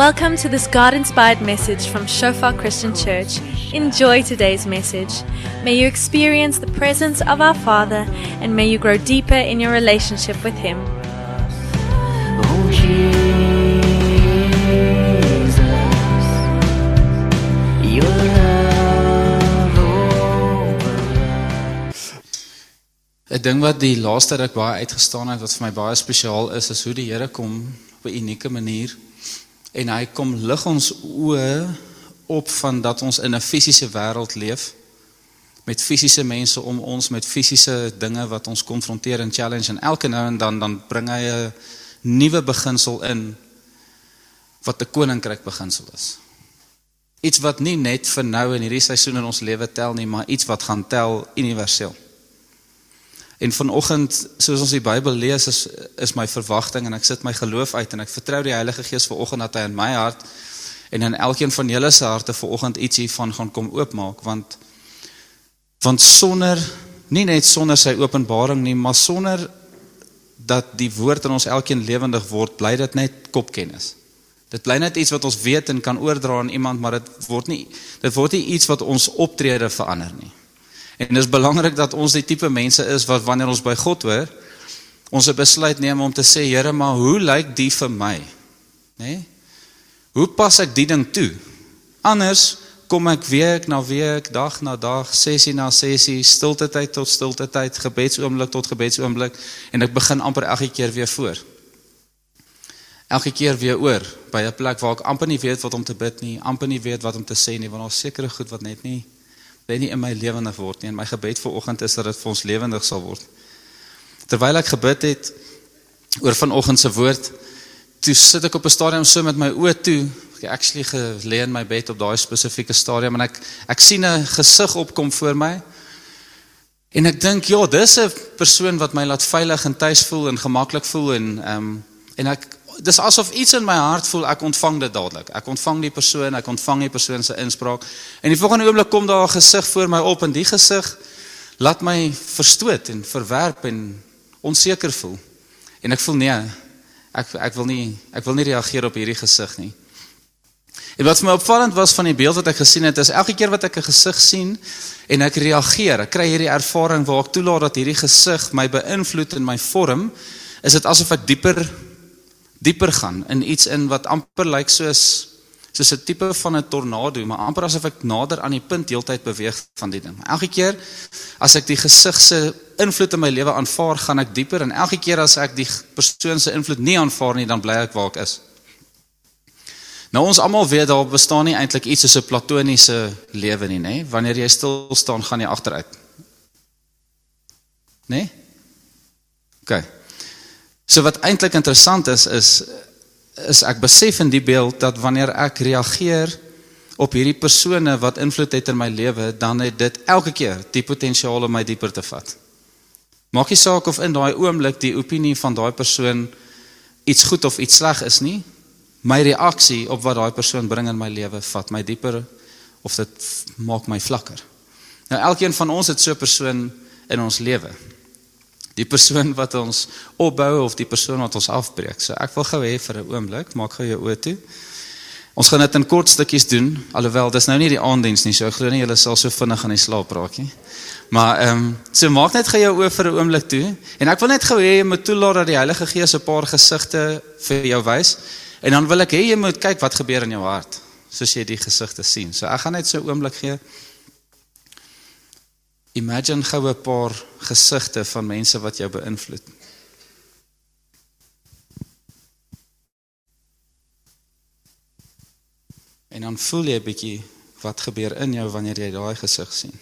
Welcome to this God inspired message from Shofar Christian Church. Enjoy today's message. May you experience the presence of our Father and may you grow deeper in your relationship with Him. Oh Jesus, your love over 'n ding wat die laaste ruk baie uitgestaan het wat vir my baie spesiaal is, is hoe die Here kom op 'n unieke manier en hy kom lig ons oë op van dat ons in 'n fisiese wêreld leef met fisiese mense om ons met fisiese dinge wat ons konfronteer en challenge en elke nou en dan dan bring hy 'n nuwe beginsel in wat 'n koninkryk beginsel is. Iets wat nie net vir nou in hierdie seisoen in ons lewe tel nie, maar iets wat gaan tel universeel. En vanoggend, soos ons die Bybel lees, is is my verwagting en ek sit my geloof uit en ek vertrou die Heilige Gees vanoggend dat hy in my hart en in elkeen van julle se harte vanoggend ietsie van gaan kom oopmaak want want sonder nie net sonder sy openbaring nie, maar sonder dat die woord in ons elkeen lewendig word, bly dit net kopkennis. Dit bly net iets wat ons weet en kan oordra aan iemand, maar dit word nie dit word nie iets wat ons optrede verander nie. En dit is belangrik dat ons die tipe mense is wat wanneer ons by God hoor, ons 'n besluit neem om te sê, Here, maar hoe lyk die vir my? Nê? Nee? Hoe pas ek die ding toe? Anders kom ek week na week, dag na dag, sessie na sessie, stilte tyd tot stilte tyd, gebedsoomblik tot gebedsoomblik en ek begin amper elke keer weer voor. Elke keer weer oor by 'n plek waar ek amper nie weet wat om te bid nie, amper nie weet wat om te sê nie, want daar's sekere goed wat net nie bly nie in my lewendig word nie. En my gebed vir oggend is dat dit vir ons lewendig sal word. Terwyl ek gebid het oor vanoggend se woord, toe sit ek op 'n stadium so met my oë toe. Ek actually gelê in my bed op daai spesifieke stadium en ek ek sien 'n gesig opkom voor my. En ek dink, ja, dis 'n persoon wat my laat veilig en tuis voel en gemaklik voel en ehm um, en ek dis asof iets in my hart voel ek ontvang dit dadelik. Ek ontvang die persoon, ek ontvang die persoon se inspraak. En die volgende oomblik kom daar 'n gesig voor my op en die gesig laat my verstoot en verwerp en onseker voel. En ek voel nee, ek ek wil nie ek wil nie reageer op hierdie gesig nie. En wat vir my opvallend was van die beeld wat ek gesien het, is elke keer wat ek 'n gesig sien en ek reageer, ek kry hierdie ervaring waar ek toelaat dat hierdie gesig my beïnvloed in my vorm, is dit asof ek dieper dieper gaan in iets in wat amper lyk soos soos 'n tipe van 'n tornado, maar amper asof ek nader aan die punt heeltyd beweeg van die ding. Elke keer as ek die gesig se invloed in my lewe aanvaar, gaan ek dieper en elke keer as ek die persoon se invloed nie aanvaar nie, dan bly ek waar ek is. Nou ons almal weet daar bestaan nie eintlik iets soos 'n platoniese lewe nie, nê? Wanneer jy stil staan, gaan jy agteruit. Nê? OK. So wat eintlik interessant is is is ek besef in die beeld dat wanneer ek reageer op hierdie persone wat invloed het in my lewe, dan het dit elke keer die potensiaal om my dieper te vat. Maak nie saak of in daai oomblik die opinie van daai persoon iets goed of iets sleg is nie. My reaksie op wat daai persoon bring in my lewe vat my dieper of dit maak my vlakker. Nou elkeen van ons het so 'n persoon in ons lewe die persoon wat ons opbou of die persoon wat ons afbreek. So ek wil gou hê vir 'n oomblik, maak gou jou oë toe. Ons gaan dit in kort stukkies doen, alhoewel dis nou nie die aanddiens nie, so ek glo nie julle sal so vinnig aan die slaap raak nie. Maar ehm um, so maak net gou jou oë vir 'n oomblik toe en ek wil net gou hê jy moet toelaat dat die Heilige Gees 'n paar gesigte vir jou wys en dan wil ek hê jy moet kyk wat gebeur in jou hart soos jy die gesigte sien. So ek gaan net so 'n oomblik gee. Imagine gou 'n paar gesigte van mense wat jou beïnvloed. En dan voel jy 'n bietjie wat gebeur in jou wanneer jy daai gesig sien.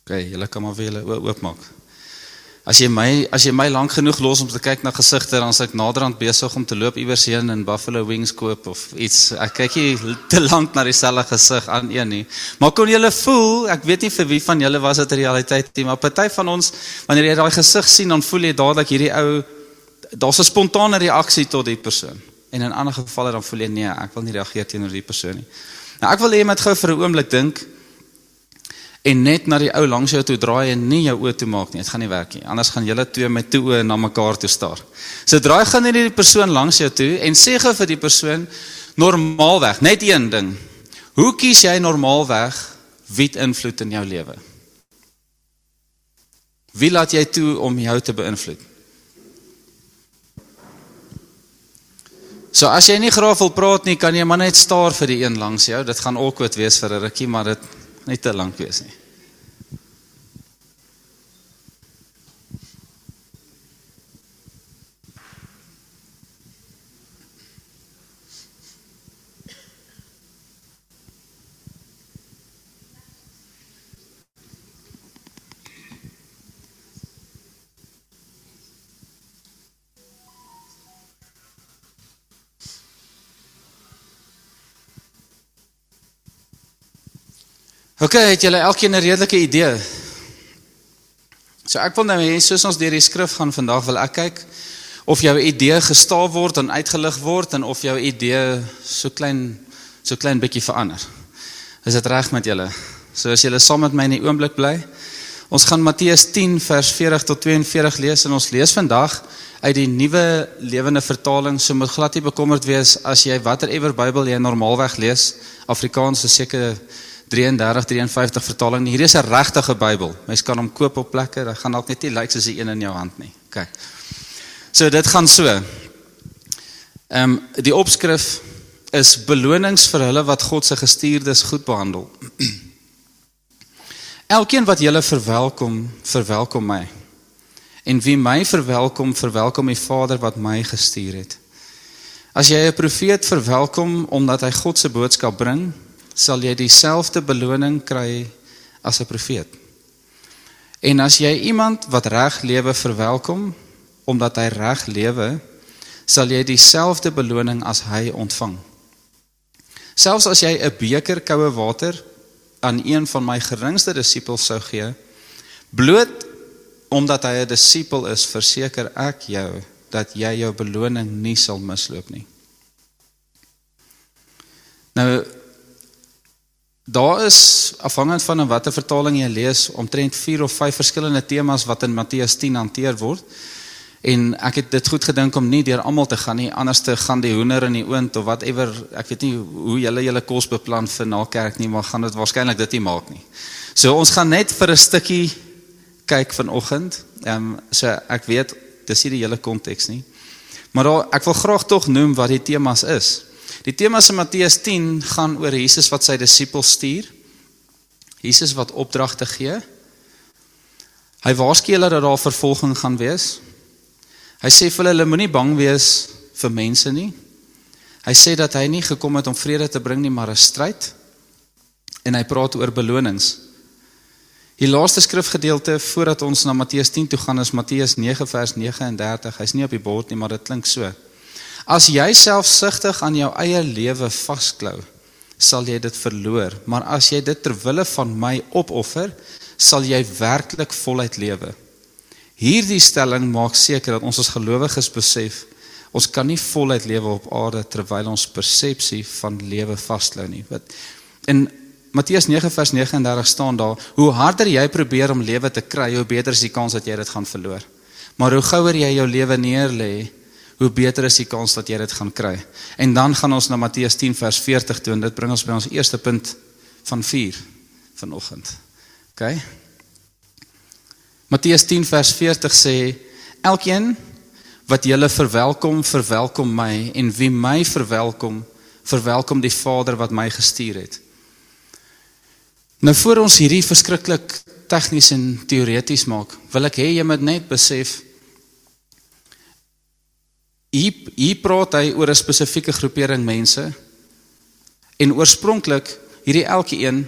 OK, julle kan maar weer oopmaak. As jy my as jy my lank genoeg los om te kyk na gesigte dan as ek naderhand besig om te loop iewers heen in Buffalo Wings koop of iets. Ek kyk nie te lank na dieselfde gesig aan een nie. Maar kon julle voel, ek weet nie vir wie van julle was dit 'n realiteit nie, maar party van ons wanneer jy daai gesig sien dan voel jy dadelik hierdie ou daar's 'n spontane reaksie tot die persoon. En in ander gevalle dan voel jy nee, ek wil nie reageer teenoor die persoon nie. Nou ek wil hê jy moet gou vir 'n oomblik dink en net na die ou langs jou toe draai en nie jou oë toe maak nie. Dit gaan nie werk nie. Anders gaan julle twee met toe oë na mekaar toe staar. So draai gaan net die persoon langs jou toe en sê gou vir die persoon normaalweg, net een ding. Hoe kies jy normaalweg wie invloed in jou lewe? Wie laat jy toe om jou te beïnvloed? So as jy nie graag wil praat nie, kan jy maar net staar vir die een langs jou. Dit gaan awkward wees vir 'n rukkie, maar dit net te lank wees nie. OK, het julle elkeen 'n redelike idee? So ek wil nou hê soos ons deur die skrif gaan vandag wil ek kyk of jou idee gestaaf word en uitgelig word en of jou idee so klein so klein bietjie verander. Is dit reg met julle? So as julle saam met my in die oomblik bly. Ons gaan Matteus 10 vers 40 tot 42 lees en ons lees vandag uit die nuwe lewende vertaling. So moet glad nie bekommerd wees as jy watter ewer Bybel jy normaalweg lees. Afrikaans is seker 33 53 vertaling. Hier is 'n regte Bybel. Mens kan hom koop op plekke. Dit gaan dalk net nie lyk soos die een in jou hand nie. OK. So dit gaan so. Ehm um, die opskrif is belonings vir hulle wat God se gestuurdes goed behandel. Elkeen wat julle verwelkom, verwelkom my. En wie my verwelkom, verwelkom die Vader wat my gestuur het. As jy 'n profeet verwelkom omdat hy God se boodskap bring, sal jy dieselfde beloning kry as 'n profeet. En as jy iemand wat reg lewe verwelkom omdat hy reg lewe, sal jy dieselfde beloning as hy ontvang. Selfs as jy 'n beker koue water aan een van my geringste disippels sou gee, bloot omdat hy 'n disipel is, verseker ek jou dat jy jou beloning nie sal misloop nie. Nou Daar is afhangend van watter vertaling jy lees omtrent 4 of 5 verskillende temas wat in Matteus 10 hanteer word. En ek het dit goed gedink om nie deur almal te gaan nie, anders te gaan die hoender in die oond of whatever, ek weet nie hoe julle julle kos beplan vir na kerk nie, maar gaan dit waarskynlik dit nie maak nie. So ons gaan net vir 'n stukkie kyk vanoggend. Ehm um, so ek weet dis nie die hele konteks nie. Maar daar, ek wil graag tog noem wat die temas is. Die tema in Matteus 10 gaan oor Jesus wat sy disippels stuur. Jesus wat opdragte gee. Hy waarsku hulle dat daar vervolging gaan wees. Hy sê vir hulle hulle moenie bang wees vir mense nie. Hy sê dat hy nie gekom het om vrede te bring nie, maar 'n stryd. En hy praat oor belonings. Die laaste skrifgedeelte voordat ons na Matteus 10 toe gaan is Matteus 9 vers 39. Hy's nie op die bord nie, maar dit klink so. As jy selfsugtig aan jou eie lewe vasklou, sal jy dit verloor, maar as jy dit ter wille van my opoffer, sal jy werklik voluit lewe. Hierdie stelling maak seker dat ons as gelowiges besef ons kan nie voluit lewe op aarde terwyl ons persepsie van lewe vasklou nie. Wat in Matteus 9 vers 39 staan daar, hoe harder jy probeer om lewe te kry, hoe beter is die kans dat jy dit gaan verloor. Maar hoe gouer jy jou lewe neerlê, hoe beter is die kans dat jy dit gaan kry. En dan gaan ons na Matteus 10 vers 40 toe en dit bring ons by ons eerste punt van 4 vanoggend. OK? Matteus 10 vers 40 sê elkeen wat julle verwelkom, verwelkom my en wie my verwelkom, verwelkom die Vader wat my gestuur het. Nou voor ons hierdie verskriklik tegnies en teoreties maak, wil ek hê jy moet net besef Hier hier praat hy oor 'n spesifieke groepering mense. En oorspronklik hierdie elke een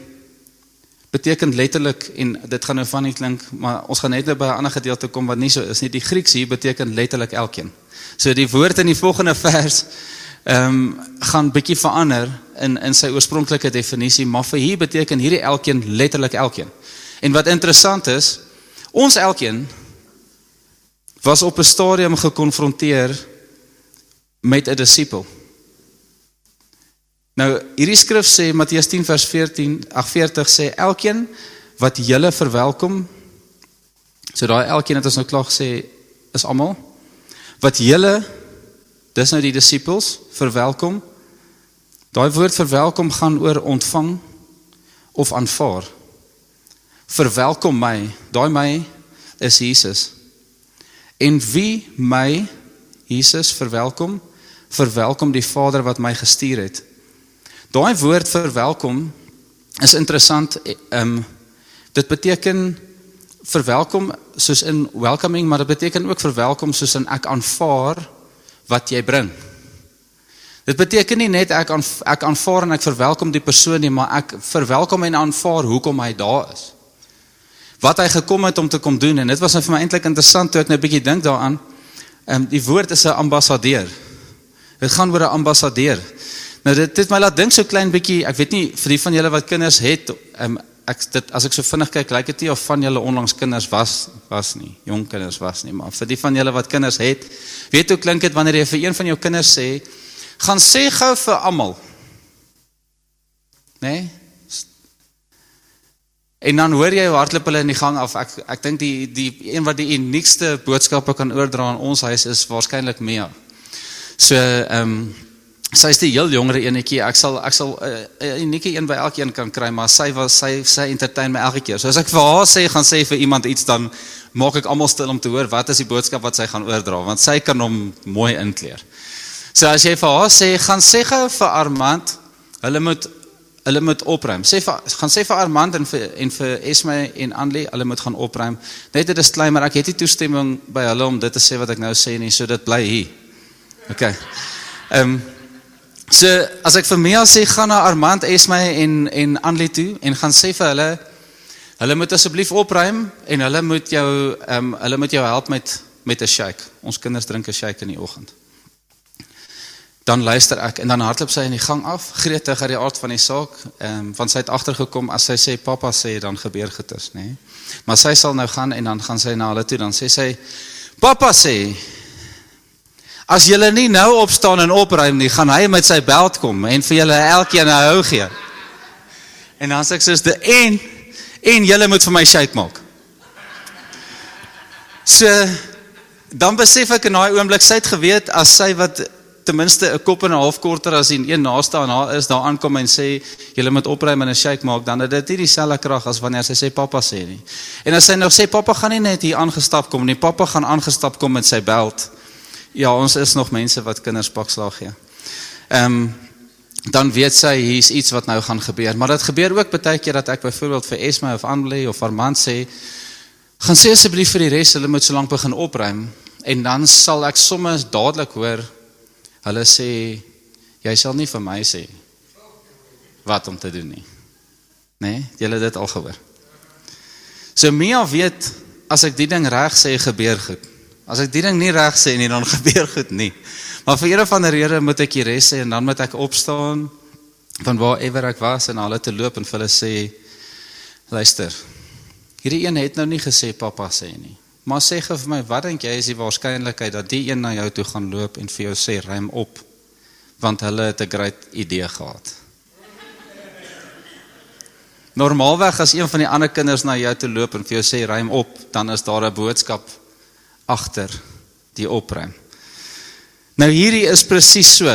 beteken letterlik en dit gaan nou van nie klink, maar ons gaan net nou by 'n ander gedeelte kom wat nie so is nie. Die Grieks hier beteken letterlik elkeen. So die woord in die volgende vers ehm um, gaan bietjie verander in in sy oorspronklike definisie, maar vir hier beteken hierdie elkeen letterlik elkeen. En wat interessant is, ons elkeen was op 'n stadium gekonfronteer met 'n disipel. Nou hierdie skrif sê Matteus 10 vers 14 ag 40 sê elkeen wat julle verwelkom. So daai elkeen het ons nou klaar gesê is almal wat julle dis nou die disippels verwelkom. Daai woord verwelkom gaan oor ontvang of aanvaar. Verwelkom my, daai my is Jesus. En wie my Jesus verwelkom, verwelkom die Vader wat my gestuur het. Daai woord verwelkom is interessant. Ehm um, dit beteken verwelkom soos in welcoming, maar dit beteken ook verwelkom soos in ek aanvaar wat jy bring. Dit beteken nie net ek aan, ek aanvaar en ek verwelkom die persoon nie, maar ek verwelkom en aanvaar hoekom hy daar is. Wat hy gekom het om te kom doen en dit was nou vir my eintlik interessant toe ek nou 'n bietjie dink daaraan. Ehm um, die woord is 'n ambassadeur. Dit gaan oor 'n ambassadeur. Nou dit het my laat dink so klein bietjie, ek weet nie vir die van julle wat kinders het, um, ek dit as ek so vinnig kyk, lyk dit nie of van julle onlangs kinders was was nie, jong kinders was nie, maar vir die van julle wat kinders het, weet hoe klink dit wanneer jy vir een van jou kinders sê, gaan sê gou vir almal. Né? Nee? En dan hoor jy hoe hardloop hulle in die gang af. Ek ek dink die die een wat die uniekste boodskappe kan oordra in ons huis is waarskynlik Mia. So ehm um, sy is die heel jongere enetjie. Ek sal ek sal 'n uh, unieke een by elkeen kan kry, maar sy was sy sy entertain my elke keer. So as ek vir haar sê gaan sê vir iemand iets dan maak ek almal stil om te hoor wat is die boodskap wat sy gaan oordra want sy kan hom mooi inkleer. So as jy vir haar sê gaan sê vir Armand, hulle moet hulle moet opruim. Sê vir gaan sê vir Armand en vir en vir Esme en Anlie, hulle moet gaan opruim. Net 'n disclaimer, ek het nie toestemming by hulle om dit te sê wat ek nou sê nie, so dit bly hier. OK. Ehm um, so as ek vir Mia sê gaan na Armand, Esme en en Anlie toe en gaan sê vir hulle hulle moet asseblief opruim en hulle moet jou ehm um, hulle moet jou help met met 'n shake. Ons kinders drink 'n shake in die oggend dan luister ek en dan hardloop sy in die gang af, gretig uit die aard van die saak, ehm um, want sy het agtergekom as sy sê pappa sê dan gebeur goeters, nê. Nee. Maar sy sal nou gaan en dan gaan sy na hulle toe, dan sê sy pappa sê as julle nie nou opstaan en opruim nie, gaan hy met sy beld kom en vir julle elkeen 'n hou gee. En dan sê ek soos die en en julle moet vir my shake maak. So dan besef ek in daai oomblik sy het geweet as sy wat ten minste 'n kop en 'n half korter as die een naaste aan haar is daar aankom en sê julle moet opruim en 'n shake maak dan het dit nie dieselfde krag as wanneer sy sê pappa sê nie. En as sy nog sê pappa gaan nie net hier aangestap kom nie, pappa gaan aangestap kom met sy beld. Ja, ons is nog mense wat kinders pakslag gee. Ehm um, dan weet sy hier's iets wat nou gaan gebeur, maar dit gebeur ook baie keer dat ek byvoorbeeld vir Esme of Annelie of Armand sê gaan sê asseblief vir die res hulle moet so lank begin opruim en dan sal ek sommer dadelik hoor Hulle sê jy sal nie vir my sê wat om te doen nie. Né? Nee, jy het dit al gehoor. So Mia weet as ek die ding reg sê gebeur goed. As ek die ding nie reg sê nie dan gebeur goed nie. Maar vir een van die redes moet ek die res en dan moet ek opstaan van waarever ek was en hulle te loop en vir hulle sê luister. Hierdie een het nou nie gesê pappa sê nie. Maar sê gou vir my, wat dink jy is die waarskynlikheid dat die een na jou toe gaan loop en vir jou sê ruim op want hulle het 'n great idee gehad. Normaalweg as een van die ander kinders na jou toe loop en vir jou sê ruim op, dan is daar 'n boodskap agter die opruim. Nou hierdie is presies so.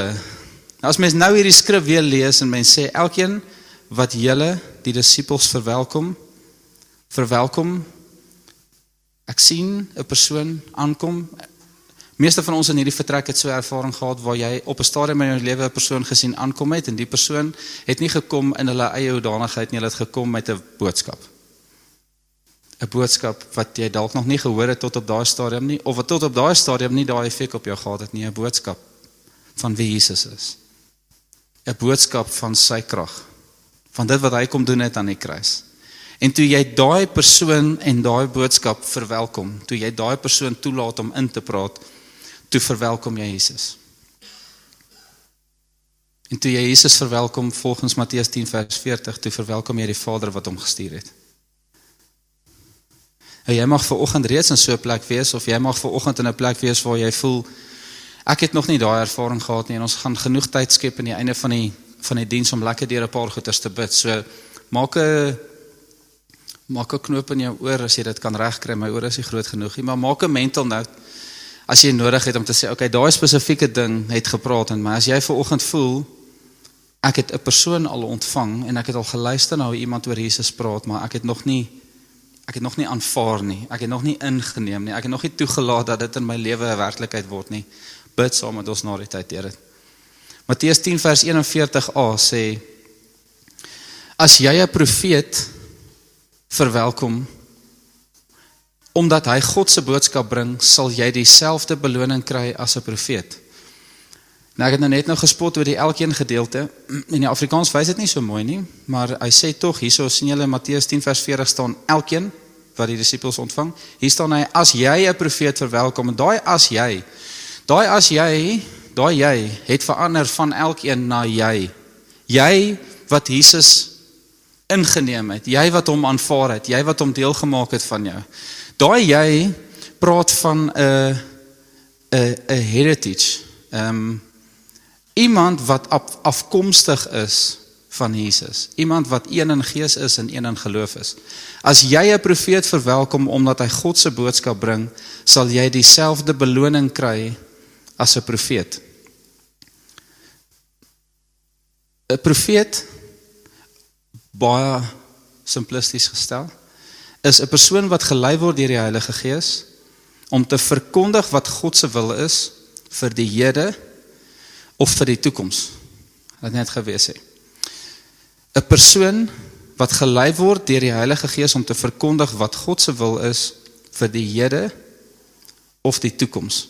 Nou as mens nou hierdie skrif weer lees en mens sê elkeen wat julle die disippels verwelkom, verwelkom Ek sien 'n persoon aankom. Meeste van ons in hierdie vertrek het so 'n ervaring gehad waar jy op 'n stadium in jou lewe 'n persoon gesien aankom het en die persoon het nie gekom in hulle eie hoedanigheid nie, hulle het gekom met 'n boodskap. 'n Boodskap wat jy dalk nog nie gehoor het tot op daai stadium nie of wat tot op daai stadium nie daai effek op jou gehad het nie, 'n boodskap van wie Jesus is. 'n Boodskap van sy krag. Van dit wat hy kom doen het aan die kruis. En toe jy daai persoon en daai boodskap verwelkom, toe jy daai persoon toelaat om in te praat, toe verwelkom jy Jesus. En toe jy Jesus verwelkom volgens Matteus 10 vers 40, toe verwelkom jy die Vader wat hom gestuur het. En jy mag ver oggend reeds in so 'n plek wees of jy mag ver oggend in 'n plek wees waar jy voel ek het nog nie daai ervaring gehad nie en ons gaan genoeg tyd skep aan die einde van die van die diens om lekker deur 'n paar goeters te bid. So maak 'n Maak 'n knoop in jou oor as jy dit kan regkry. My ore is nie groot genoeg nie, maar maak 'n mental note as jy nodig het om te sê, okay, daai spesifieke ding het gepraat en my as jy ver oggend voel ek het 'n persoon al ontvang en ek het al geluister na hoe iemand oor Jesus praat, maar ek het nog nie ek het nog nie aanvaar nie. Ek het nog nie ingeneem nie. Ek het nog nie toegelaat dat dit in my lewe 'n werklikheid word nie. Bid saam met ons na die tyd, Here. Matteus 10 vers 41a sê As jy 'n profeet verwelkom omdat hy God se boodskap bring, sal jy dieselfde beloning kry as 'n profeet. Nou ek het nou net nou gespot oor die elkeen gedeelte. In die Afrikaans wys dit nie so mooi nie, maar hy sê tog hierso sien julle Matteus 10 vers 40 staan elkeen wat die disippels ontvang. Hier staan hy as jy 'n profeet verwelkom en daai as jy. Daai as jy, daai jy het verander van elkeen na jy. Jy wat Jesus ingeneem het, jy wat hom aanvaar het, jy wat hom deel gemaak het van jou. Daai jy praat van 'n 'n 'n heritage. Ehm um, iemand wat af, afkomstig is van Jesus. Iemand wat een in gees is en een in geloof is. As jy 'n profeet verwelkom omdat hy God se boodskap bring, sal jy dieselfde beloning kry as 'n profeet. 'n Profeet baie simplisties gestel is 'n persoon wat gelei word deur die Heilige Gees om te verkondig wat God se wil is vir die hede of vir die toekoms. Wat net gewees het. 'n Persoon wat gelei word deur die Heilige Gees om te verkondig wat God se wil is vir die hede of die toekoms.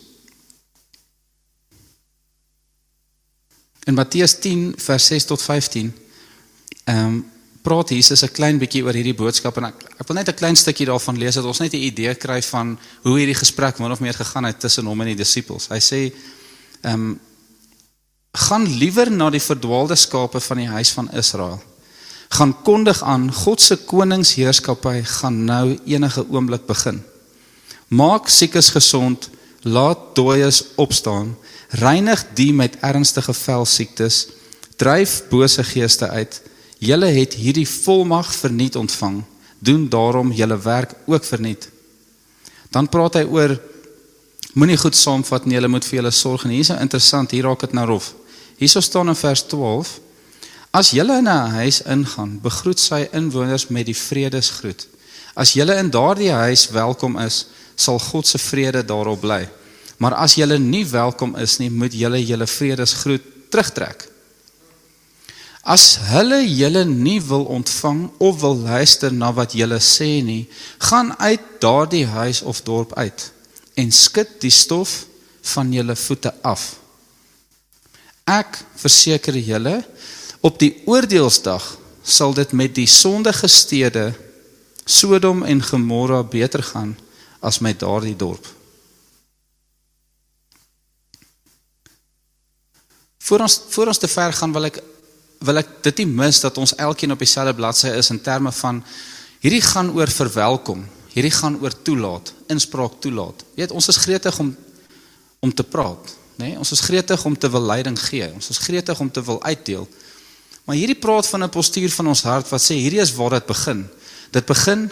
In Matteus 10 vers 6 tot 15 ehm um, praat Jesus 'n klein bietjie oor hierdie boodskap en ek ek wil net 'n klein stukkie daarvan lees dat ons net 'n idee kry van hoe hierdie gesprek min of meer gegaan het tussen hom en die disippels. Hy sê ehm um, gaan liewer na die verdwaalde skape van die huis van Israel. Gaan kondig aan God se koningsheerskappy gaan nou enige oomblik begin. Maak siekes gesond, laat dooies opstaan, reinig die met ernstige velsiektes, dryf bose geeste uit. Julle het hierdie volmag verniet ontvang, doen daarom julle werk ook verniet. Dan praat hy oor moenie goed saamvat nie, julle moet vir julle sorg en hier's interessant, hier raak dit nou rof. Hierso staan in vers 12: As julle in 'n huis ingaan, begroet sy inwoners met die vredesgroet. As julle in daardie huis welkom is, sal God se vrede daarop bly. Maar as julle nie welkom is nie, moet julle julle vredesgroet terugtrek. As hulle julle nie wil ontvang of wil luister na wat julle sê nie, gaan uit daardie huis of dorp uit en skud die stof van julle voete af. Ek verseker julle op die oordeelsdag sal dit met die sondige stede Sodom en Gomorra beter gaan as met daardie dorp. Voor ons voor ons te ver gaan wil ek wil ek dit nie mis dat ons elkeen op dieselfde bladsy is in terme van hierdie gaan oor verwelkom, hierdie gaan oor toelaat, inspraak toelaat. Jy weet ons is gretig om om te praat nê? Nee, ons is gretig om te wil leiding gee. Ons is gretig om te wil uitdeel. Maar hierdie praat van 'n postuur van ons hart wat sê hierdie is waar dit begin. Dit begin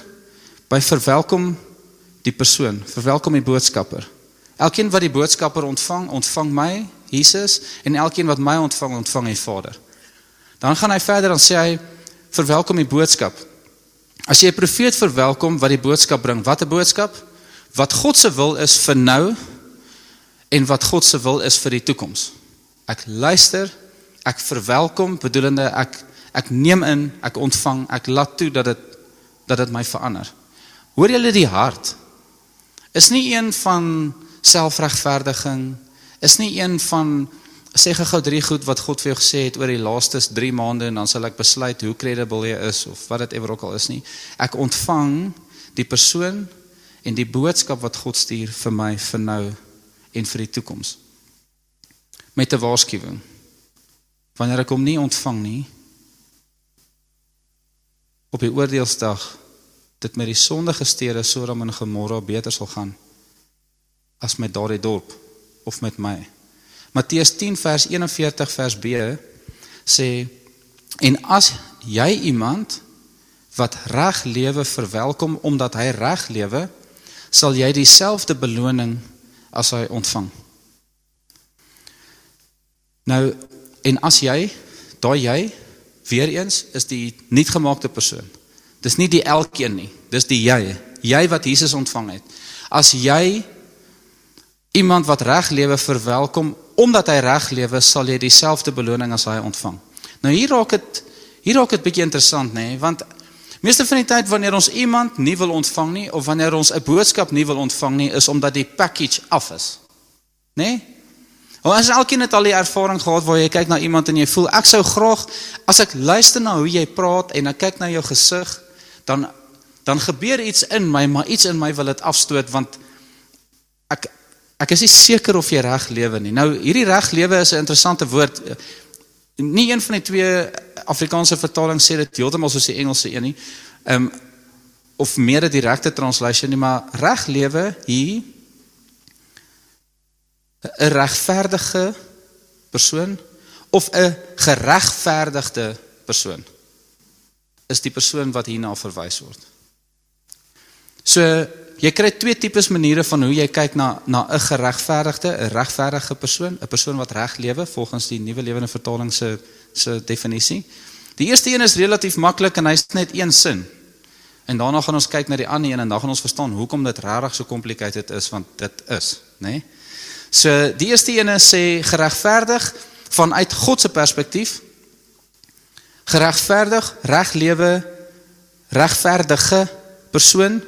by verwelkom die persoon, verwelkom die boodskapper. Elkeen wat die boodskapper ontvang, ontvang my, Jesus, en elkeen wat my ontvang, ontvang die Vader. Dan gaan hy verder en sê hy verwelkom die boodskap. As jy 'n profeet verwelkom wat die boodskap bring, wat 'n boodskap? Wat God se wil is vir nou en wat God se wil is vir die toekoms. Ek luister, ek verwelkom, bedoelende ek ek neem in, ek ontvang, ek laat toe dat dit dat dit my verander. Hoor julle die hart? Is nie een van selfregverdiging, is nie een van sê gou drie goed wat God vir jou gesê het oor die laaste 3 maande en dan sal ek besluit hoe credible jy is of wat dit ewer ook al is nie. Ek ontvang die persoon en die boodskap wat God stuur vir my vir nou en vir die toekoms. Met 'n waarskuwing. Wanneer ek hom nie ontvang nie op die oordeelsdag dit met die sondige stede Sodom en Gomorra beter sal gaan as met daardie dorp of met my. Matteus 10 vers 41 vers B sê en as jy iemand wat reg lewe verwelkom omdat hy reg lewe, sal jy dieselfde beloning as hy ontvang. Nou en as jy, daai jy weer eens is die nuutgemaakte persoon. Dis nie die elkeen nie, dis die jy, jy wat Jesus ontvang het. As jy iemand wat reg lewe verwelkom omdat hy reg lewe, sal jy dieselfde beloning as hy ontvang. Nou hier raak dit hier raak dit bietjie interessant nê, nee, want meeste van die tyd wanneer ons iemand nie wil ontvang nie of wanneer ons 'n boodskap nie wil ontvang nie, is omdat die package af is. Nê? Nee? Of as elkeen het al die ervaring gehad waar jy kyk na iemand en jy voel ek sou graag as ek luister na hoe jy praat en ek kyk na jou gesig, dan dan gebeur iets in my, maar iets in my wil dit afstoot want ek ek is nie seker of jy reg lewe nie. Nou hierdie reg lewe is 'n interessante woord. Nie een van die twee Afrikaanse vertalings sê dit heeltemal soos die Engelse een nie. Ehm um, of meer 'n direkte translation nie, maar reg lewe hier 'n regverdige persoon of 'n geregverdigde persoon is die persoon wat hierna verwys word. So jy kry twee tipes maniere van hoe jy kyk na na 'n geregverdigde, 'n regverdige persoon, 'n persoon wat reg lewe volgens die nuwe lewende vertaling se se definisie. Die eerste een is relatief maklik en hy's net een sin. En daarna gaan ons kyk na die ander een en dan gaan ons verstaan hoekom dit regtig so complicated is want dit is, nê? Nee? So die eerste een sê geregverdig vanuit God se perspektief. Geregverdig, reg lewe, regverdige persoon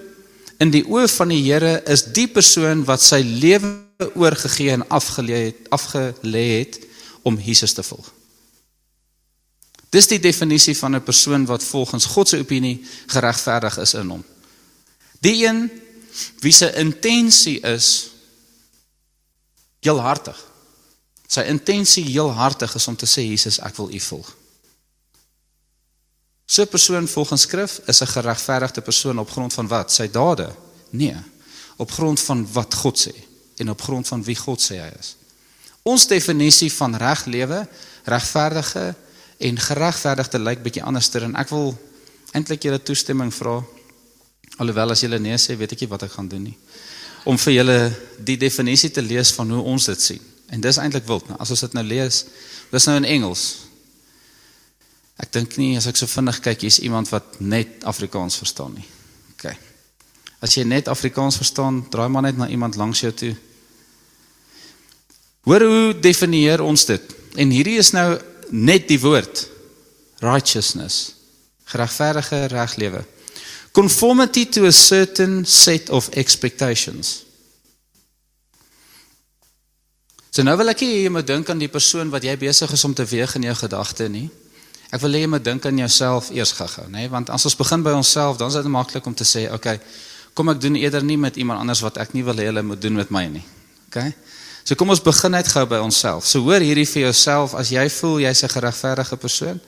in die oë van die Here is die persoon wat sy lewe oorgegee en afgelê het, afgelê het om Jesus te volg. Dis die definisie van 'n persoon wat volgens God se opinie geregverdig is in hom. Die een wie se intensie is heelhartig. Sy intensie heelhartig is om te sê Jesus, ek wil U volg. So 'n persoon volgens skrif is 'n geregverdigde persoon op grond van wat? Sy dade? Nee, op grond van wat God sê en op grond van wie God sê hy is. Ons definisie van reg lewe, regverdige en geregverdigde lyk bietjie anderster en ek wil eintlik julle toestemming vra alhoewel as julle nee sê, weet ek nie wat ek gaan doen nie. Om vir julle die definisie te lees van hoe ons dit sien. En dis eintlik wild, nou as ons dit nou lees, dis nou in Engels. Ek dink nie as ek so vinnig kyk hier's iemand wat net Afrikaans verstaan nie. OK. As jy net Afrikaans verstaan, draai maar net na iemand langs jou toe. Hoor hoe definieer ons dit? En hierdie is nou net die woord righteousness. Geregverdige reglewe. Conformity to a certain set of expectations. So nou wil ek hê jy moet dink aan die persoon wat jy besig is om te weeg in jou gedagte nie. Ek wil hê jy moet dink aan jouself eers gou-gou, nê, want as ons begin by onsself, dan is dit maklik om te sê, okay, kom ek doen eerder nie met iemand anders wat ek nie wil hê hulle moet doen met my nie. Okay? So kom ons begin net gou by onsself. So hoor hierdie vir jouself as jy voel jy's 'n geregverdige persoon.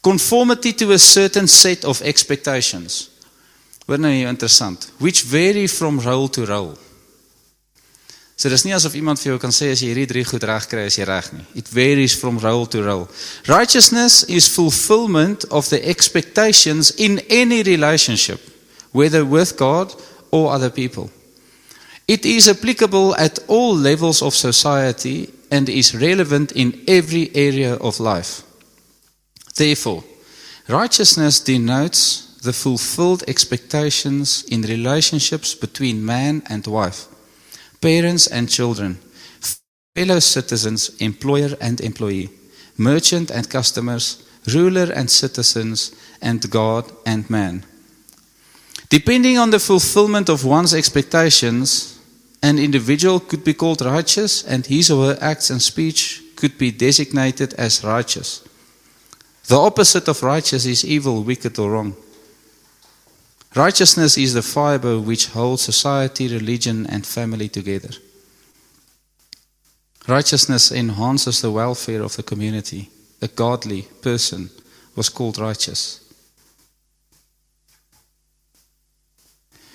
Conformity to a certain set of expectations. Hoor nou hier interessant. Which vary from role to role. So dis nie asof iemand vir jou kan sê as jy hierdie drie goed reg kry as jy reg nie. It varies from role to role. Righteousness is fulfillment of the expectations in any relationship, whether with God or other people. It is applicable at all levels of society and is relevant in every area of life. Therefore, righteousness denotes the fulfilled expectations in relationships between man and wife parents and children, fellow citizens, employer and employee, merchant and customers, ruler and citizens, and God and man. Depending on the fulfillment of one's expectations, an individual could be called righteous, and his or her acts and speech could be designated as righteous. The opposite of righteous is evil, wicked, or wrong. Righteousness is the fiber which holds society, religion, and family together. Righteousness enhances the welfare of the community. A godly person was called righteous.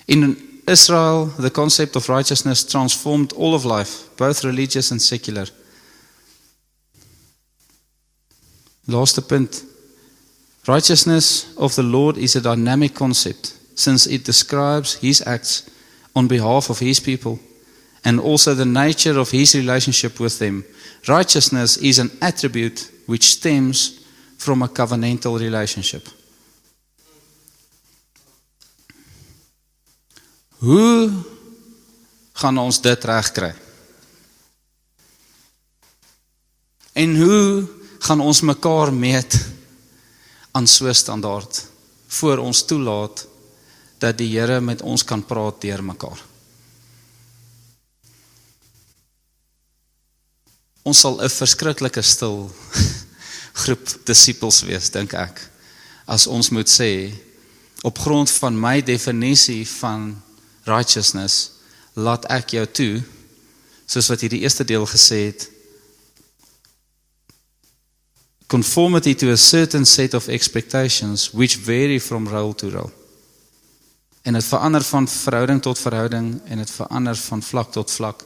In Israel, the concept of righteousness transformed all of life, both religious and secular. Laaste punt. Righteousness of the Lord is a dynamic concept since it describes his acts on behalf of his people and also the nature of his relationship with them. Righteousness is an attribute which stems from a covenantal relationship. Hoe gaan ons dit regkry? En hoe gaan ons mekaar meet aan so 'n standaard voor ons toelaat dat die Here met ons kan praat deur mekaar? Ons sal 'n verskriklike stil groep disippels wees, dink ek. As ons moet sê op grond van my definisie van righteousness, laat ek jou toe soos wat hierdie eerste deel gesê het conformity to a certain set of expectations which vary from role to role. En dit verander van verhouding tot verhouding en dit verander van vlak tot vlak.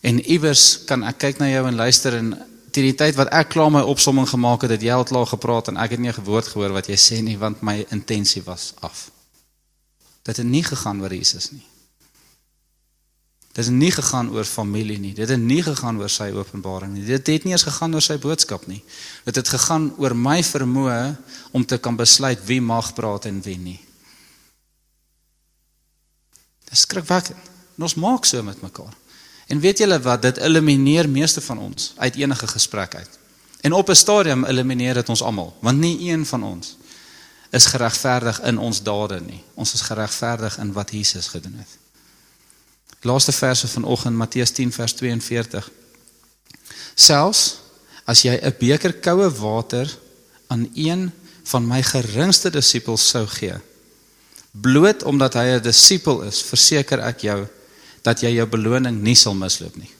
En iewers kan ek kyk na jou en luister en teen die tyd wat ek klaar my opsomming gemaak het, het jy al klaar gepraat en ek het nie 'n woord gehoor wat jy sê nie want my intensie was af. Dit het nie gegaan oor Jesus nie. Dit het nie gegaan oor familie nie. Dit het nie gegaan oor sy openbaring nie. Dit het nie eens gegaan oor sy boodskap nie. Dit het gegaan oor my vermoë om te kan besluit wie mag praat en wie nie. Dis skrikwekkend. En ons maak so met mekaar. En weet julle wat dit elimineer meeste van ons uit enige gesprek uit. En op 'n stadium elimineer dit ons almal, want nie een van ons is geregverdig in ons dade nie. Ons is geregverdig in wat Jesus gedoen het. Laaste verse vanoggend Matteus 10 vers 42. Selfs as jy 'n beker koue water aan een van my geringste disippels sou gee, bloot omdat hy 'n disipel is, verseker ek jou dat jy jou beloning nie sal misloop nie.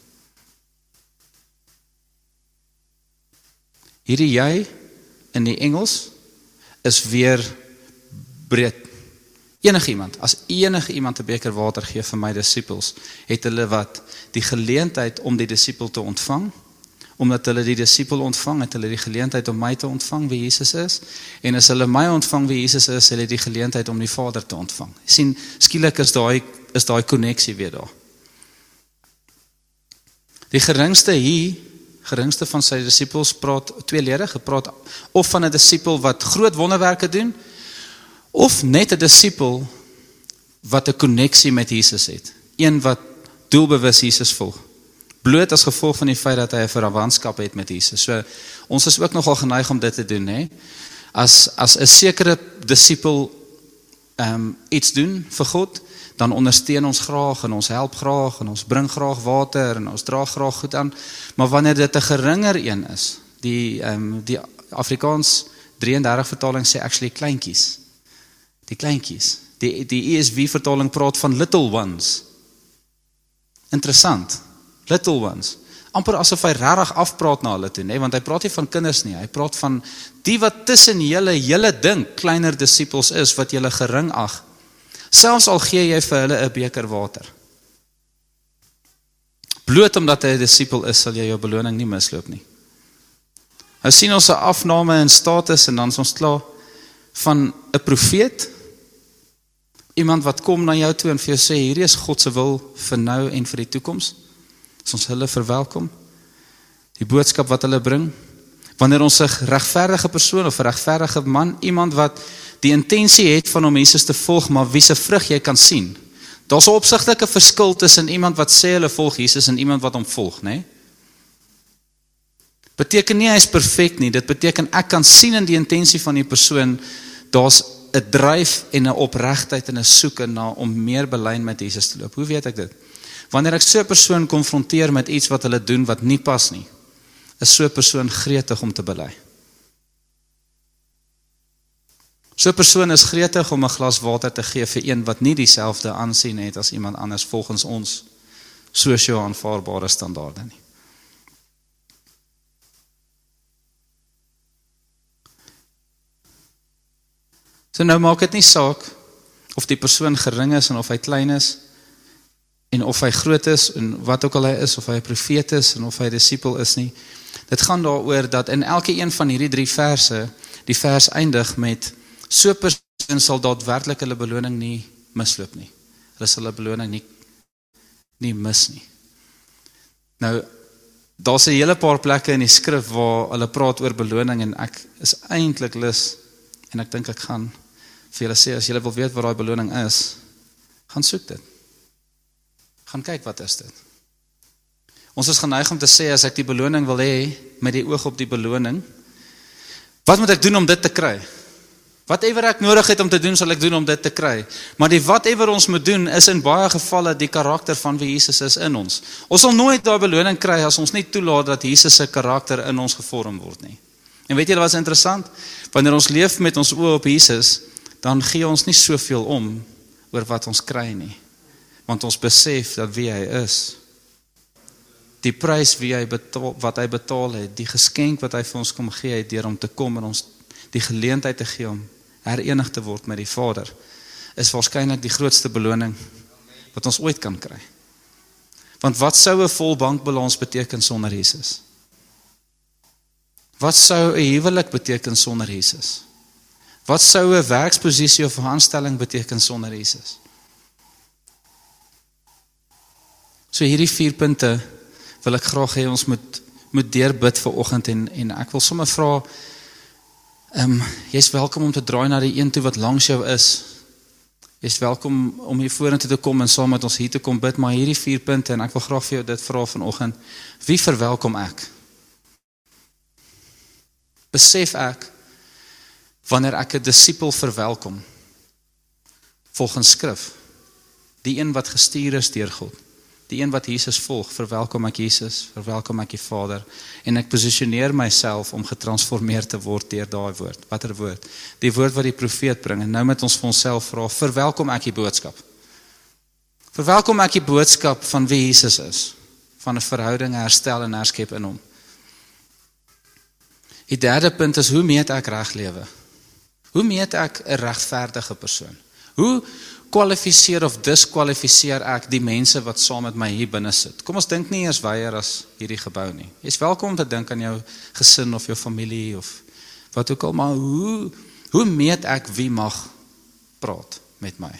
Hierdie jy in die Engels is weer breed. Enige iemand, as enige iemand 'n beker water gee vir my disippels, het hulle wat die geleentheid om die disipel te ontvang. Omdat hulle die disipel ontvang, het hulle die geleentheid om my te ontvang wie Jesus is, en as hulle my ontvang wie Jesus is, hulle die geleentheid om die Vader te ontvang. Sien, skielik is daai is daai koneksie weer daar. Die geringste hier, geringste van sy disippels praat tweeledig, gepraat of van 'n disipel wat groot wonderwerke doen of net 'n disipel wat 'n koneksie met Jesus het. Een wat doelbewus Jesus volg. Bloot as gevolg van die feit dat hy 'n verwantskap het met Jesus. So ons is ook nogal geneig om dit te doen, hè. As as 'n sekere disipel ehm um, iets doen vir God, dan ondersteun ons graag en ons help graag en ons bring graag water en ons dra graag goed aan. Maar wanneer dit 'n geringer een is, die ehm um, die Afrikaans 33 vertaling sê actually kleintjies. Die kleintjies. Die die ESV vertaling praat van little ones. Interessant. Little ones. amper asof hy regtig afpraat na hulle toe, nê, want hy praat nie van kinders nie. Hy praat van die wat tussen julle hele ding kleiner disippels is wat julle gering ag Selfs al gee jy vir hulle 'n beker water. Bloot omdat hy 'n disipel is, sal jy jou beloning nie misloop nie. Nou sien ons 'n afname in status en dan is ons klaar van 'n profeet iemand wat kom na jou toe en vir jou sê hierdie is God se wil vir nou en vir die toekoms. As ons hulle verwelkom. Die boodskap wat hulle bring. Wanneer ons 'n regverdige persoon of 'n regverdige man, iemand wat die intensie het van om Jesus te volg, maar wie se vrug jy kan sien. Daar's 'n opsigtelike verskil tussen iemand wat sê hulle volg Jesus en iemand wat hom volg, né? Nee? Beteken nie hy is perfek nie, dit beteken ek kan sien in die intensie van die persoon daar's 'n dryf en 'n opregtheid en 'n soeke na om meer belyn met Jesus te loop. Hoe weet ek dit? Wanneer ek so 'n persoon konfronteer met iets wat hulle doen wat nie pas nie, is so 'n persoon gretig om te bely. So 'n persoon is gretig om 'n glas water te gee vir een wat nie dieselfde aansien het as iemand anders volgens ons sosio aanvaarbare standaarde nie. So nou maak dit nie saak of die persoon gering is en of hy klein is en of hy groot is en wat ook al hy is of hy 'n profeet is en of hy 'n disipel is nie. Dit gaan daaroor dat in elke een van hierdie drie verse Die vers eindig met so persoon sal daadwerklik hulle beloning nie misloop nie. Hulle sal hulle beloning nie nie mis nie. Nou daar's 'n hele paar plekke in die skrif waar hulle praat oor beloning en ek is eintlik lus en ek dink ek gaan vir julle sê as julle wil weet wat daai beloning is, gaan soek dit. Gaan kyk wat is dit. Ons is geneig om te sê as ek die beloning wil hê met die oog op die beloning, wat moet ek doen om dit te kry? Whatever ek nodig het om te doen, sal ek doen om dit te kry. Maar die whatever ons moet doen is in baie gevalle die karakter van wie Jesus is in ons. Ons sal nooit daai beloning kry as ons nie toelaat dat Jesus se karakter in ons gevorm word nie. En weet julle wat is interessant? Wanneer ons leef met ons oë op Jesus, dan gee ons nie soveel om oor wat ons kry nie. Want ons besef dat wie hy is. Die prys wie hy betaal wat hy betaal het, die geskenk wat hy vir ons kom gee het deur om te kom en ons die geleentheid te gee om herenig te word met die Vader is waarskynlik die grootste beloning wat ons ooit kan kry. Want wat sou 'n vol bankbalans beteken sonder Jesus? Wat sou 'n huwelik beteken sonder Jesus? Wat sou 'n werksposisie of 'n aanstelling beteken sonder Jesus? So hierdie vier punte wil ek graag hê ons moet moet deurbid vir oggend en en ek wil sommer vra ehm um, jy's welkom om te draai na die een toe wat langs jou is. Jy's welkom om hier vorentoe te kom en saam met ons hier te kom bid, maar hierdie vier punte en ek wil graag vir jou dit vra vanoggend. Wie verwelkom ek? Besef ek wanneer ek 'n disipel verwelkom volgens skrif die een wat gestuur is deur God die een wat Jesus volg verwelkom ek Jesus verwelkom ek die Vader. En ek posisioneer myself om getransformeer te word deur daai woord. Watter woord? Die woord wat die profeet bring. En nou met ons vir onsself vra verwelkom ek die boodskap? Verwelkom ek die boodskap van wie Jesus is? Van 'n verhouding herstel en herskep in hom. Die derde punt is hoe meet ek reg lewe Hoe meet ek 'n regverdige persoon? Hoe kwalifiseer of diskwalifiseer ek die mense wat saam met my hier binne sit? Kom ons dink nie eers weier as hierdie gebou nie. Jy's welkom om te dink aan jou gesin of jou familie of wat ook al, maar hoe hoe meet ek wie mag praat met my?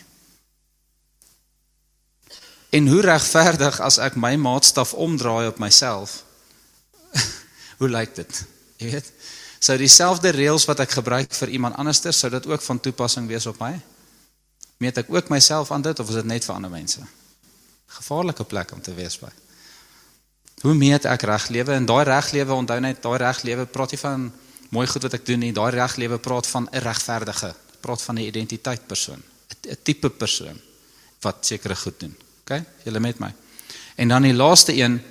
En hoe regverdig as ek my maatstaf omdraai op myself? hoe lyk dit? Jy weet? Sou dieselfde reëls wat ek gebruik vir iemand anderster sou dit ook van toepassing wees op my? Meet ek ook myself aan dit of is dit net vir ander mense? Gevaarlike plek om te wees by. Hoe meet ek reg lewe en daai reg lewe onthou net daai reg lewe praat nie van mooi goed wat ek doen nie, daai reg lewe praat van 'n regverdige, praat van 'n identiteit persoon, 'n tipe persoon wat sekere goed doen. OK? Julle met my. En dan die laaste een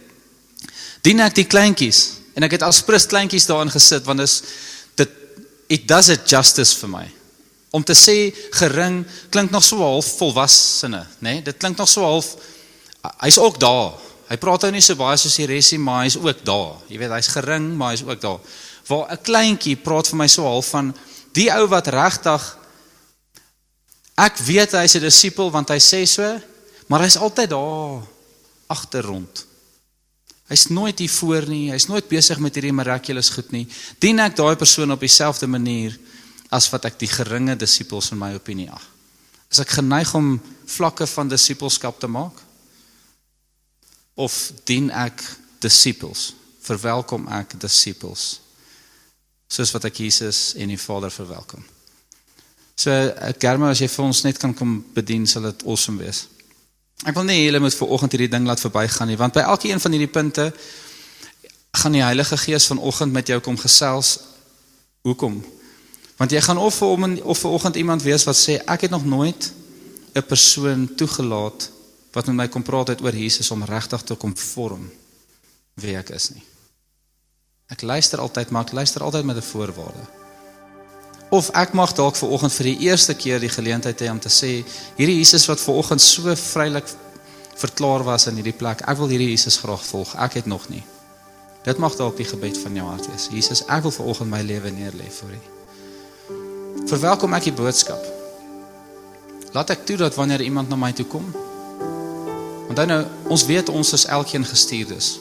dien ek die kleintjies En ek het al sprus kleintjies daarin gesit want dit it does it justice vir my. Om te sê gering klink nog so half volwassene, nê? Nee? Dit klink nog so half hy's ook daar. Hy praat nou nie so baie soos die resie, maar hy's ook daar. Jy weet, hy's gering, maar hy's ook daar. Waar 'n kleintjie praat vir my so half van die ou wat regtig ek weet hy's 'n disipel want hy sê so, maar hy's altyd daar agter rond. Hy's nooit hier voor nie, hy's nooit besig met hierdie miraculous goed nie. Dien ek daai persoon op dieselfde manier as wat ek die geringe disippels in my opinie ag? Is ek geneig om vlakke van disipelskap te maak? Of dien ek disippels? Verwelkom ek disippels? Soos wat ek Jesus en die Vader verwelkom. So, Germa, as jy vir ons net kan kom bedien, sal dit awesome wees. Ek wil nie julle moet vir oggend hierdie ding laat verbygaan nie, want by elkeen van hierdie punte gaan die Heilige Gees vanoggend met jou kom gesels. Hoekom? Want jy gaan of vir hom of vir oggend iemand wees wat sê ek het nog nooit 'n persoon toegelaat wat met my kom praat het oor Jesus om regtig te kom vorm wie ek is nie. Ek luister altyd, maar ek luister altyd met 'n voorwaarde. Of ek mag dalk ver oggend vir die eerste keer die geleentheid hê om te sê hierdie Jesus wat ver oggend so vrylik verklaar was in hierdie plek. Ek wil hierdie Jesus graag volg. Ek het nog nie. Dit mag dalk die gebed van jou hart wees. Jesus, ek wil ver oggend my lewe neerlê vir U. Verwelkom ek die boodskap. Laat ek toe dat wanneer iemand na my toe kom. Want dan nou ons weet ons is elkeen gestuurdes.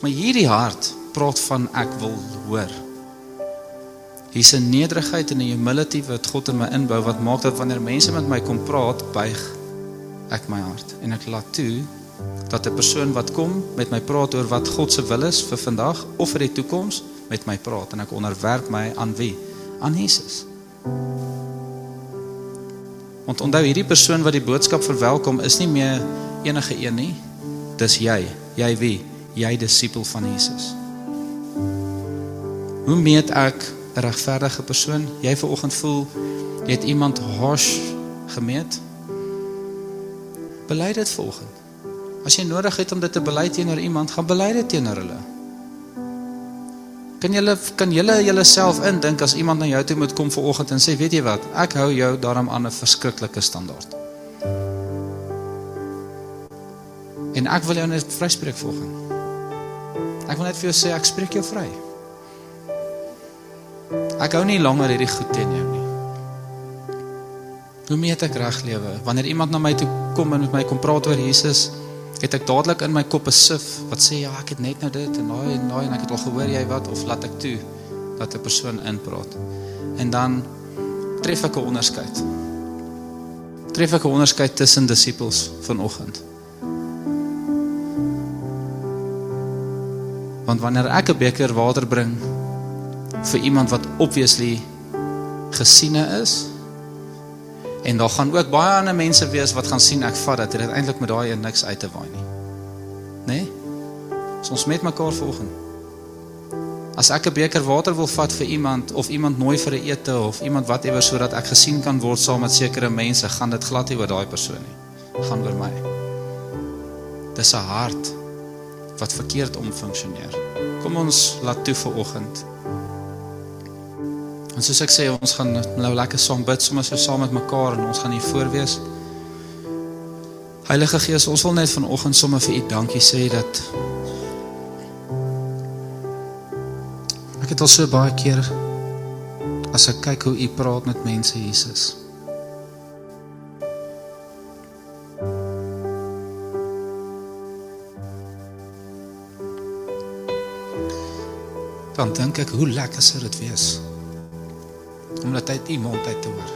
Maar hierdie hart praat van ek wil hoor. Hier's 'n nederigheid en 'n humility wat God in my inbou wat maak dat wanneer mense met my kom praat, buig ek my hart en ek laat toe dat 'n persoon wat kom met my praat oor wat God se wil is vir vandag of vir die toekoms met my praat en ek onderwerp my aan wie? Aan Jesus. Want onthou hierdie persoon wat die boodskap verwelkom is nie meer enige een nie. Dis jy. Jy wie? Jy disipel van Jesus. Hoe meet ek 'n regverdige persoon? Jy vanoggend voel jy het iemand harsh gemeet? Bely dit volgens. As jy nodig het om dit te bely teenoor iemand, gaan bely dit teenoor hulle. Kan julle kan julle julleself indink as iemand na jou toe moet kom vanoggend en sê, "Weet jy wat? Ek hou jou daarom aan 'n verskriklike standaard." En ek wil jou net vryspreek volgens. Ek wil net vir jou sê ek spreek jou vry. Ek hou nie langer hierdie goed teen jou nie. Hoe meet ek reg lewe? Wanneer iemand na my toe kom en met my kom praat oor Jesus, het ek dadelik in my kop 'n sif wat sê ja, ek het net nou dit en daai en daai en ek het al gehoor jy wat of laat ek toe dat 'n persoon inpraat. En dan tref ek 'n onderskeid. Tref ek 'n onderskeid tussen disippels vanoggend. Want wanneer ek 'n beker water bring vir iemand wat obviously gesiene is en daar gaan ook baie ander mense wees wat gaan sien ek vat dat dit eintlik met daai een niks uit te waai nie. Né? Nee? Ons met mekaar volgens. As ek 'n beker water wil vat vir iemand of iemand nooi vir 'n ete of iemand whatever sodat ek gesien kan word saam met sekere mense, gaan dit glad nie oor daai persoon nie. Gaan oor my. Dis 'n hart wat verkeerd om funksioneer. Kom ons laat toe vir oggend. En soos ek sê, ons gaan nou lekker saam bid, sommer so saam met mekaar en ons gaan hier voor wees. Heilige Gees, ons wil net vanoggend sommer vir U dankie sê dat ek het al so baie keer as ek kyk hoe U praat met mense, Jesus. Dan dink ek hoe lekker sou dit wees om dit uit U mond uit te hoor.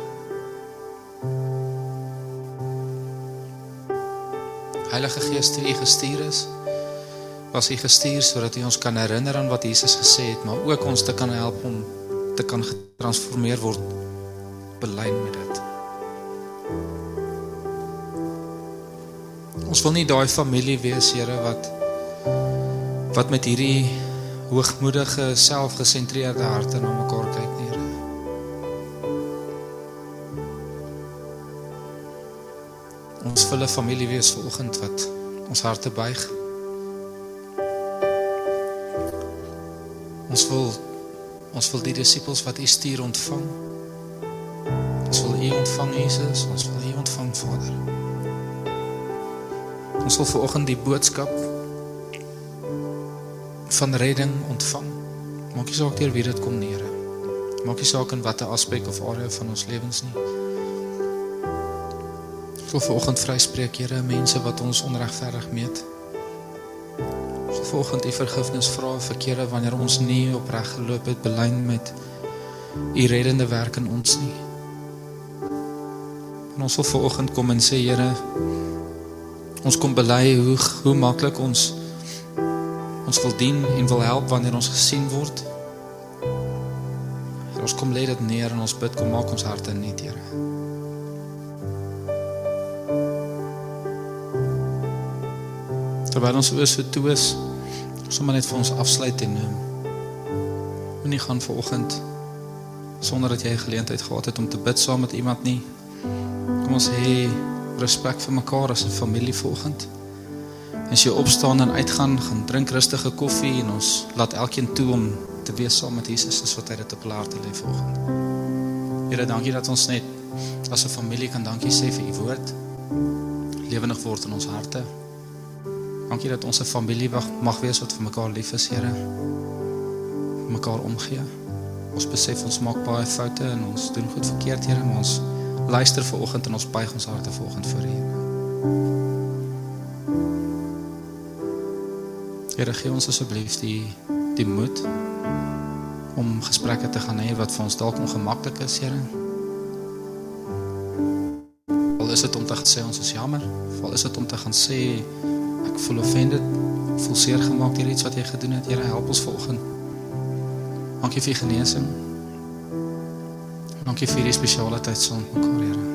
Heilige Gees, toe U gestuur is, was U gestuur sodat U ons kan herinner aan wat Jesus gesê het, maar ook ons te kan help om te kan getransformeer word belyn met dit. Ons wil nie daai familie wees, Here, wat wat met hierdie hoogmoedige, selfgesentreerde harte na mekaar kyk Wil 'n familie wees vanoggend wat ons harte buig. Ons wil ons wil die disippels wat U stuur ontvang. Ons wil U ontvang Jesus, ons wil U ontvang Vader. Ons wil vanoggend die boodskap van redding ontvang. Maak nie saak deur wie dit kom nie, Here. Maak nie saak in watter aspek of area van ons lewens nie. Wil vanoggend vryspreek, Here, mense wat ons onregverdig meet. Ek wil vanoggend U vergifnis vra vir kere wanneer ons nie opreg geloop het belyn met U reddende werk in ons nie. En ons wil vanoggend kom en sê, Here, ons kom bely hoe hoe maklik ons ons wil dien en wil help wanneer ons gesien word. En ons kom lê dit neer en ons bid kom maak ons harte net, Here. Terwyl ons oor so toe is, sommer net vir ons afsluit en um, moenie gaan vanoggend sonder dat jy 'n geleentheid gehad het om te bid saam met iemand nie. Kom ons hê respek vir mekaar as 'n familie vanoggend. As jy opstaan en uitgaan, gaan drink rustige koffie en ons laat elkeen toe om te wees saam met Jesus as wat hy dit op laat lê vanoggend. Here, dankie dat ons net as 'n familie kan dankie sê vir u woord. Lewendig word in ons harte. Dankie dat ons 'n familie mag, wees wat vir mekaar lief is, Here. mekaar omgee. Ons besef ons maak baie foute en ons doen goed verkeerd, Here, maar ons luister ver oggend en ons buig ons harte ver oggend voor U. Here, gee ons asseblief die die moed om gesprekke te gaan hê wat vir ons dalk ongemaklik is, Here. Al is dit om te gaan sê ons is jammer, of al is dit om te gaan sê voel offended, voel seer gemaak deur iets wat jy gedoen het, Here, help ons volgende. Dankie vir genesing. Dankie vir hierdie spesiale tyd saam met mekaar, Here.